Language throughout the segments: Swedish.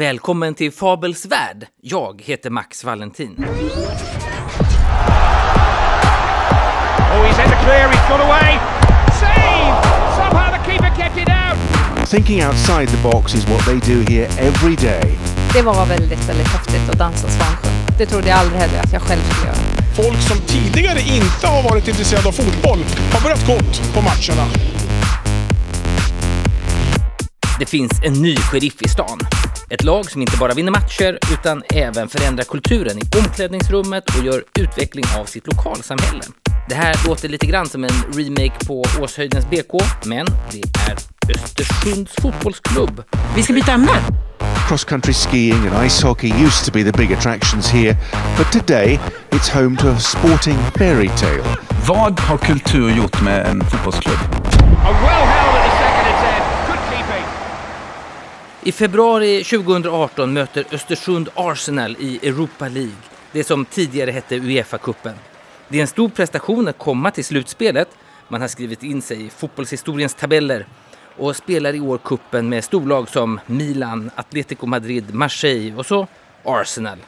Välkommen till Fabels värld. Jag heter Max Valentin. Oh, he's in the clear, he's got away. Save! Somehow the keeper kept it out. Thinking outside the box is what they do here every day. Det var väldigt, väldigt häftigt att dansa Svansjön. Det trodde jag aldrig heller att jag själv skulle göra. Folk som tidigare inte har varit intresserade av fotboll har börjat gått på matcherna. Det finns en ny sheriff i stan. Ett lag som inte bara vinner matcher utan även förändrar kulturen i omklädningsrummet och gör utveckling av sitt lokalsamhälle. Det här låter lite grann som en remake på Åshöjdens BK, men det är Östersunds fotbollsklubb. Vi ska byta ämne. Cross country skiing and ice hockey used to be the big attractions here, but today it's home to a sporting fairy tale. Vad har kultur gjort med en fotbollsklubb? I februari 2018 möter Östersund Arsenal i Europa League, det som tidigare hette Uefa-cupen. Det är en stor prestation att komma till slutspelet. Man har skrivit in sig i fotbollshistoriens tabeller och spelar i år kuppen med storlag som Milan, Atletico Madrid, Marseille och så Arsenal.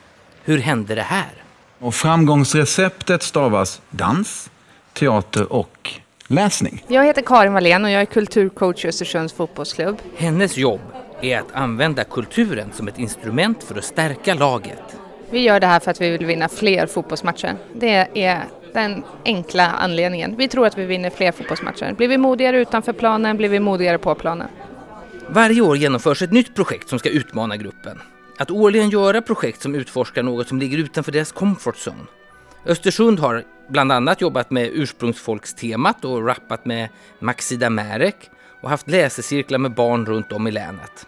Hur hände det här? Och framgångsreceptet stavas dans, teater och läsning. Jag heter Karin Wallén och jag är kulturcoach i Östersunds fotbollsklubb. Hennes jobb är att använda kulturen som ett instrument för att stärka laget. Vi gör det här för att vi vill vinna fler fotbollsmatcher. Det är den enkla anledningen. Vi tror att vi vinner fler fotbollsmatcher. Blir vi modigare utanför planen blir vi modigare på planen. Varje år genomförs ett nytt projekt som ska utmana gruppen. Att årligen göra projekt som utforskar något som ligger utanför deras comfort zone. Östersund har bland annat jobbat med ursprungsfolkstemat och rappat med Maxida Märek och haft läsecirklar med barn runt om i länet.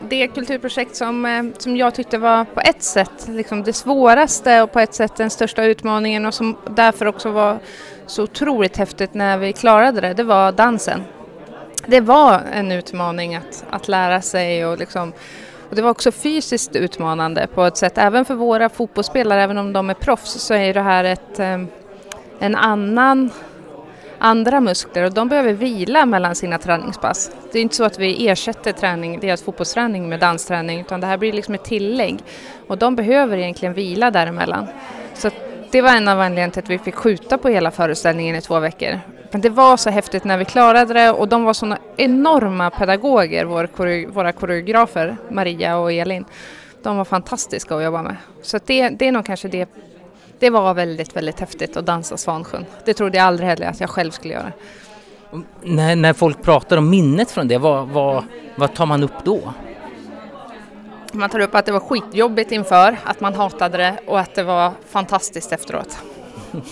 Det kulturprojekt som, eh, som jag tyckte var på ett sätt liksom det svåraste och på ett sätt den största utmaningen och som därför också var så otroligt häftigt när vi klarade det, det var dansen. Det var en utmaning att, att lära sig och liksom och det var också fysiskt utmanande på ett sätt, även för våra fotbollsspelare, även om de är proffs, så är det här ett, eh, en annan, andra muskler och de behöver vila mellan sina träningspass. Det är inte så att vi ersätter träning, deras fotbollsträning med dansträning, utan det här blir liksom ett tillägg. Och de behöver egentligen vila däremellan. Så att det var en av anledningarna till att vi fick skjuta på hela föreställningen i två veckor. Men det var så häftigt när vi klarade det och de var sådana enorma pedagoger, vår våra koreografer Maria och Elin. De var fantastiska att jobba med. Så det, det är nog kanske det. Det var väldigt, väldigt häftigt att dansa Svansjön. Det trodde jag aldrig heller att jag själv skulle göra. När, när folk pratar om minnet från det, vad, vad, vad tar man upp då? Man tar upp att det var skitjobbigt inför, att man hatade det och att det var fantastiskt efteråt.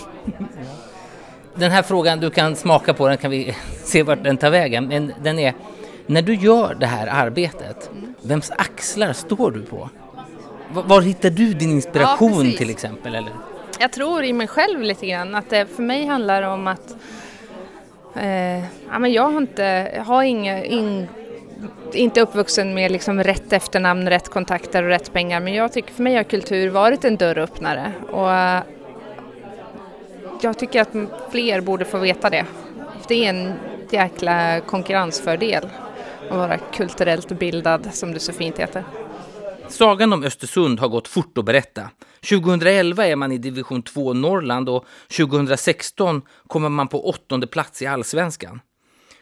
Den här frågan, du kan smaka på den kan vi se vart den tar vägen. Men den är, när du gör det här arbetet, vems axlar står du på? Var, var hittar du din inspiration Ja, till exempel? Eller? Jag tror i mig själv lite grann att det för mig handlar om att eh, ja, men jag har inte, jag har inga, in, inte uppvuxen med liksom rätt efternamn, rätt kontakter och rätt pengar men jag tycker för mig har kultur varit en dörröppnare och eh, jag tycker att fler borde få veta det. Det är en jäkla konkurrensfördel att vara kulturellt bildad som det så fint heter. Sagan om Östersund har gått fort att berätta. 2011 är man i division 2 Norrland och 2016 kommer man på åttonde plats i allsvenskan.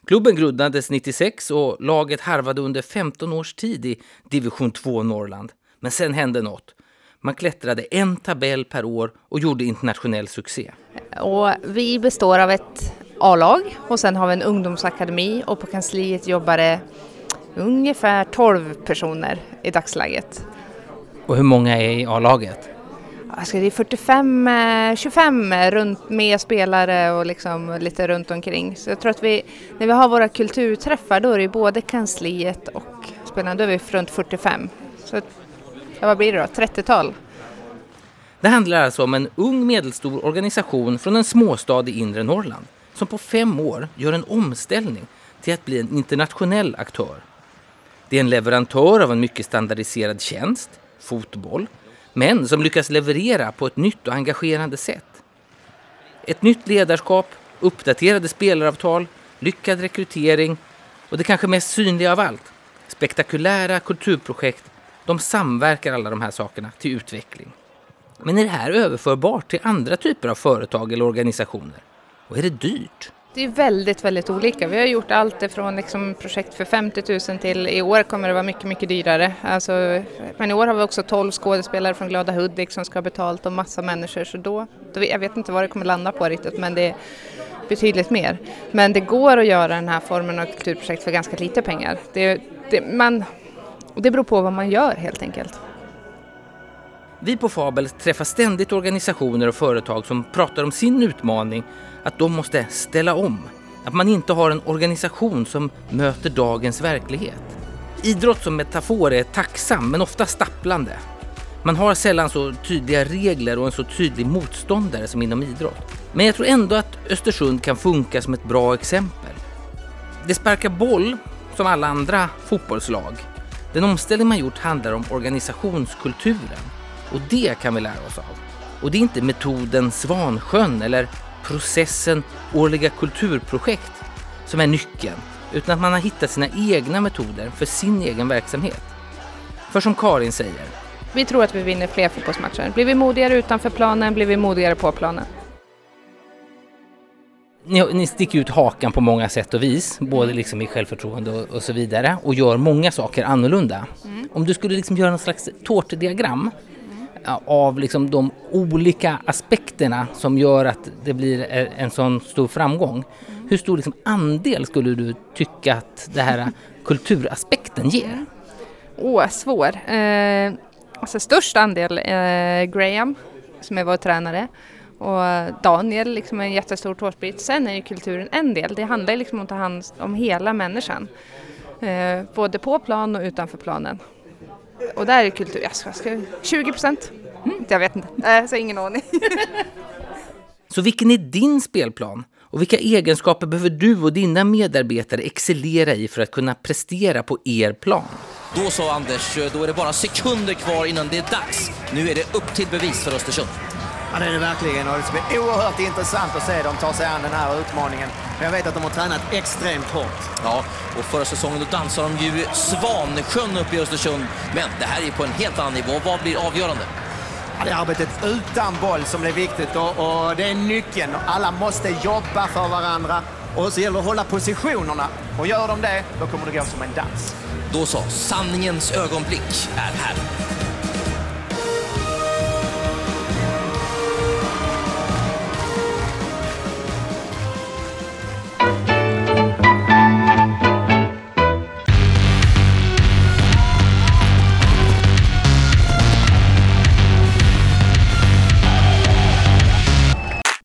Klubben grundades 96 och laget harvade under 15 års tid i division 2 Norrland. Men sen hände något. Man klättrade en tabell per år och gjorde internationell succé. Och vi består av ett A-lag och sen har vi en ungdomsakademi och på kansliet jobbar det ungefär 12 personer i dagsläget. Och hur många är i A-laget? Alltså det är 45, eh, 25 runt med spelare och liksom lite runt omkring. Så jag tror att vi, när vi har våra kulturträffar då är det både kansliet och spelarna, då är vi runt 45. Så ja, vad blir det då, 30-tal? Det handlar alltså om en ung medelstor organisation från en småstad i inre Norrland som på fem år gör en omställning till att bli en internationell aktör. Det är en leverantör av en mycket standardiserad tjänst, fotboll, men som lyckas leverera på ett nytt och engagerande sätt. Ett nytt ledarskap, uppdaterade spelaravtal, lyckad rekrytering och det kanske mest synliga av allt, spektakulära kulturprojekt De samverkar alla de här sakerna till utveckling. Men är det här överförbart till andra typer av företag eller organisationer? Och är det dyrt? Det är väldigt, väldigt olika. Vi har gjort allt ifrån liksom projekt för 50 000 till i år kommer det vara mycket, mycket dyrare. Alltså, men i år har vi också 12 skådespelare från Glada Hudik som ska ha betalt och massa människor så då, då, jag vet inte vad det kommer landa på riktigt men det är betydligt mer. Men det går att göra den här formen av kulturprojekt för ganska lite pengar. Det, det, man, det beror på vad man gör helt enkelt. Vi på Fabel träffar ständigt organisationer och företag som pratar om sin utmaning att de måste ställa om. Att man inte har en organisation som möter dagens verklighet. Idrott som metafor är tacksam men ofta stapplande. Man har sällan så tydliga regler och en så tydlig motståndare som inom idrott. Men jag tror ändå att Östersund kan funka som ett bra exempel. Det sparkar boll som alla andra fotbollslag. Den omställning man gjort handlar om organisationskulturen och det kan vi lära oss av. Och det är inte metoden Svansjön eller processen årliga kulturprojekt som är nyckeln, utan att man har hittat sina egna metoder för sin egen verksamhet. För som Karin säger. Vi tror att vi vinner fler fotbollsmatcher. Blir vi modigare utanför planen blir vi modigare på planen. Ni, ni sticker ut hakan på många sätt och vis, både liksom i självförtroende och, och så vidare, och gör många saker annorlunda. Mm. Om du skulle liksom göra någon slags tårtdiagram av liksom de olika aspekterna som gör att det blir e, en sån stor framgång. Hur stor liksom andel skulle du tycka att den här kulturaspekten ger? Åh, oh, svår. Eh, alltså störst andel eh, Graham som är vår tränare och Daniel liksom en jättestor tårtbit. Sen är ju kulturen en del. Det handlar liksom om att ta hand om hela människan. Eh, både på plan och utanför planen. Och där är kultur, jag ska, ska 20 procent? Mm, jag vet inte, äh, så ingen aning. så vilken är din spelplan? Och vilka egenskaper behöver du och dina medarbetare excellera i för att kunna prestera på er plan? Då sa Anders, då är det bara sekunder kvar innan det är dags. Nu är det upp till bevis för Östersund. Ja, det är det verkligen och det ska bli oerhört intressant att se dem ta sig an den här utmaningen. Jag vet att de har tränat extremt hårt. Ja, och förra säsongen då dansade de ju Svansjön uppe i Östersund. Men det här är på en helt annan nivå. Vad blir avgörande? Ja, det är arbetet utan boll som blir viktigt och, och det är nyckeln. Alla måste jobba för varandra och så gäller det att hålla positionerna. Och gör de det, då kommer det gå som en dans. Då så, sanningens ögonblick är här.